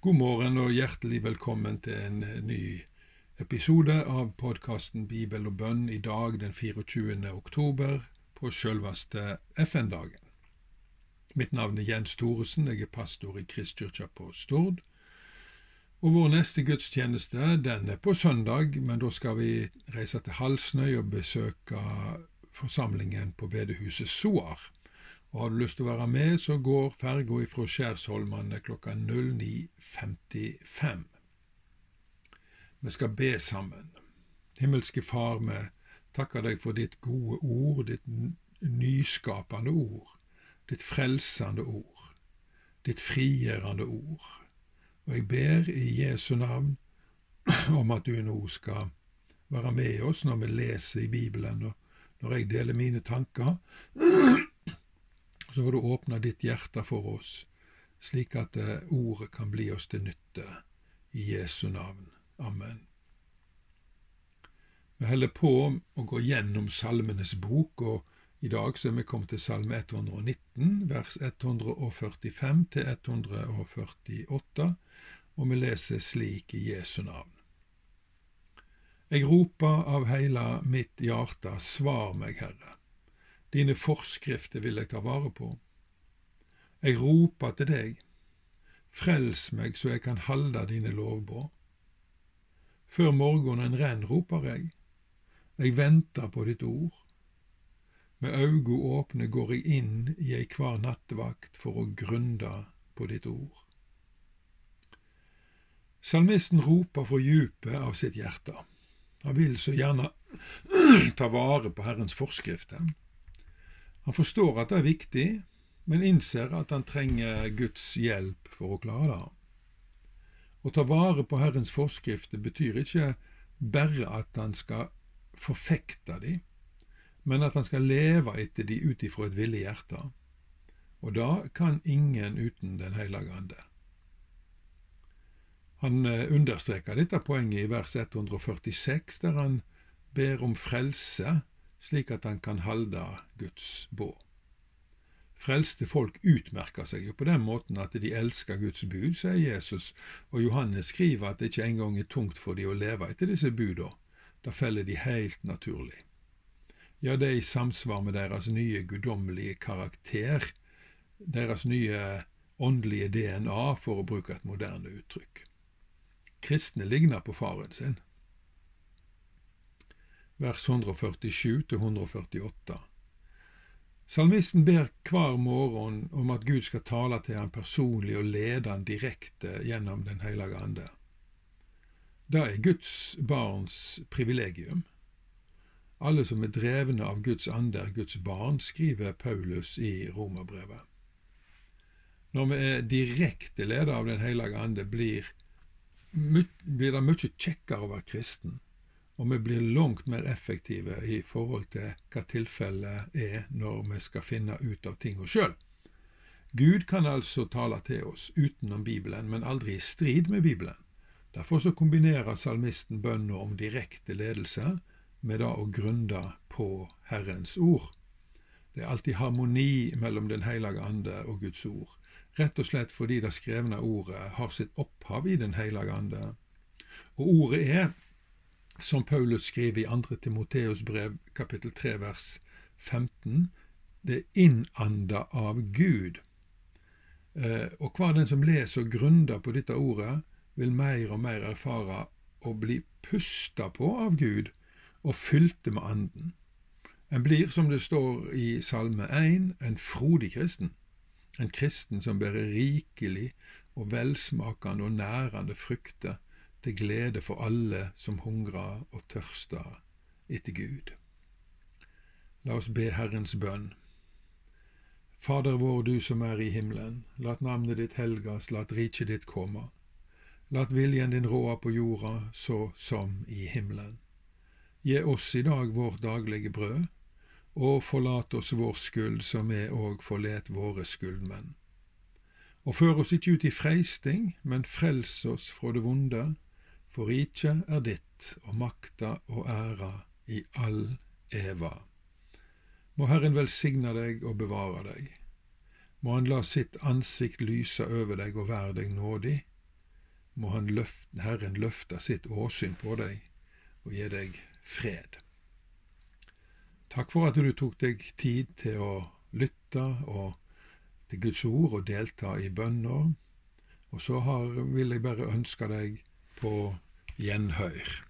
God morgen og hjertelig velkommen til en ny episode av podkasten Bibel og bønn i dag den 24. oktober på selveste FN-dagen. Mitt navn er Jens Thoresen, jeg er pastor i Kristkirka på Stord. Og Vår neste gudstjeneste den er på søndag, men da skal vi reise til Halsnøy og besøke forsamlingen på bedehuset Soar. Og har du lyst til å være med, så går ferga ifra Skjærsholmane klokka 09.55. Vi skal be sammen. Himmelske Far, vi takker deg for ditt gode ord, ditt nyskapende ord, ditt frelsende ord, ditt frigjørende ord. Og jeg ber i Jesu navn om at du nå skal være med oss når vi leser i Bibelen, og når jeg deler mine tanker så får du åpne ditt hjerte for oss, slik at eh, ordet kan bli oss til nytte. I Jesu navn. Amen. Vi holder på å gå gjennom Salmenes bok, og i dag så er vi kommet til Salme 119, vers 145 til 148, og vi leser slik i Jesu navn. Jeg roper av heila mitt hjarte, svar meg, Herre. Dine forskrifter vil jeg ta vare på. Jeg roper til deg, frels meg så jeg kan halde dine lovbånd. Før morgenen renn, roper jeg, jeg venter på ditt ord. Med augo åpne går jeg inn i ei kvar nattevakt for å grunde på ditt ord. Salmisten roper fra djupet av sitt hjerte. Han vil så gjerne ta vare på Herrens forskrifter. Han forstår at det er viktig, men innser at han trenger Guds hjelp for å klare det. Å ta vare på Herrens forskrifter betyr ikke bare at han skal forfekte de, men at han skal leve etter de ut ifra et villig hjerte. Og da kan ingen uten Den hellige ande. Han eh, understreker dette poenget i vers 146, der han ber om frelse slik at han kan halde Guds båd. Frelste folk utmerker seg jo på den måten at de elsker Guds bud, sier Jesus, og Johannes skriver at det ikke engang er tungt for de å leve etter disse buda. Da feller de helt naturlig. Ja, det er i samsvar med deres nye guddommelige karakter, deres nye åndelige DNA, for å bruke et moderne uttrykk. Kristne ligner på faren sin vers 147-148. Salmisten ber hver morgen om at Gud skal tale til han personlig og lede han direkte gjennom Den hellige ande. Det er Guds barns privilegium. Alle som er drevne av Guds ande, er Guds barn, skriver Paulus i Romerbrevet. Når vi er direkte ledet av Den hellige ande, blir, blir det mye kjekkere å være kristen og vi blir langt mer effektive i forhold til hva tilfellet er når vi skal finne ut av tinga sjøl. Gud kan altså tale til oss utenom Bibelen, men aldri i strid med Bibelen. Derfor så kombinerer salmisten bønna om direkte ledelse med det å grunne på Herrens ord. Det er alltid harmoni mellom Den hellige ande og Guds ord, rett og slett fordi det skrevne ordet har sitt opphav i Den hellige ande. Og ordet er som Paulus skriver i 2. Timoteus brev kapittel 3 vers 15, det er innanda av Gud. Eh, og hver den som leser og grunder på dette ordet, vil mer og mer erfare å bli pusta på av Gud og fylte med Anden. En blir, som det står i Salme 1, en frodig kristen. En kristen som bærer rikelig og velsmakende og nærende frukter til glede for alle som hungrer og tørster etter Gud. La oss be Herrens bønn. Fader vår, du som er i himmelen. Lat navnet ditt helgas, lat riket ditt komme. Lat viljen din råde på jorda så som i himmelen. Gi oss i dag vårt daglige brød, og forlat oss vår skyld, som vi òg forlet våre skyldmenn. Og før oss ikke ut i freisting, men frels oss fra det vonde, for riket er ditt, og makta og æra i all eva. Må Herren velsigne deg og bevare deg. Må Han la sitt ansikt lyse over deg og være deg nådig. må han løfte, Herren løfte sitt åsyn på deg og gi deg fred. Takk for at du tok deg tid til å lytte og til Guds ord og delta i bønner. Og så har, vil jeg bare ønske deg på gjenhør.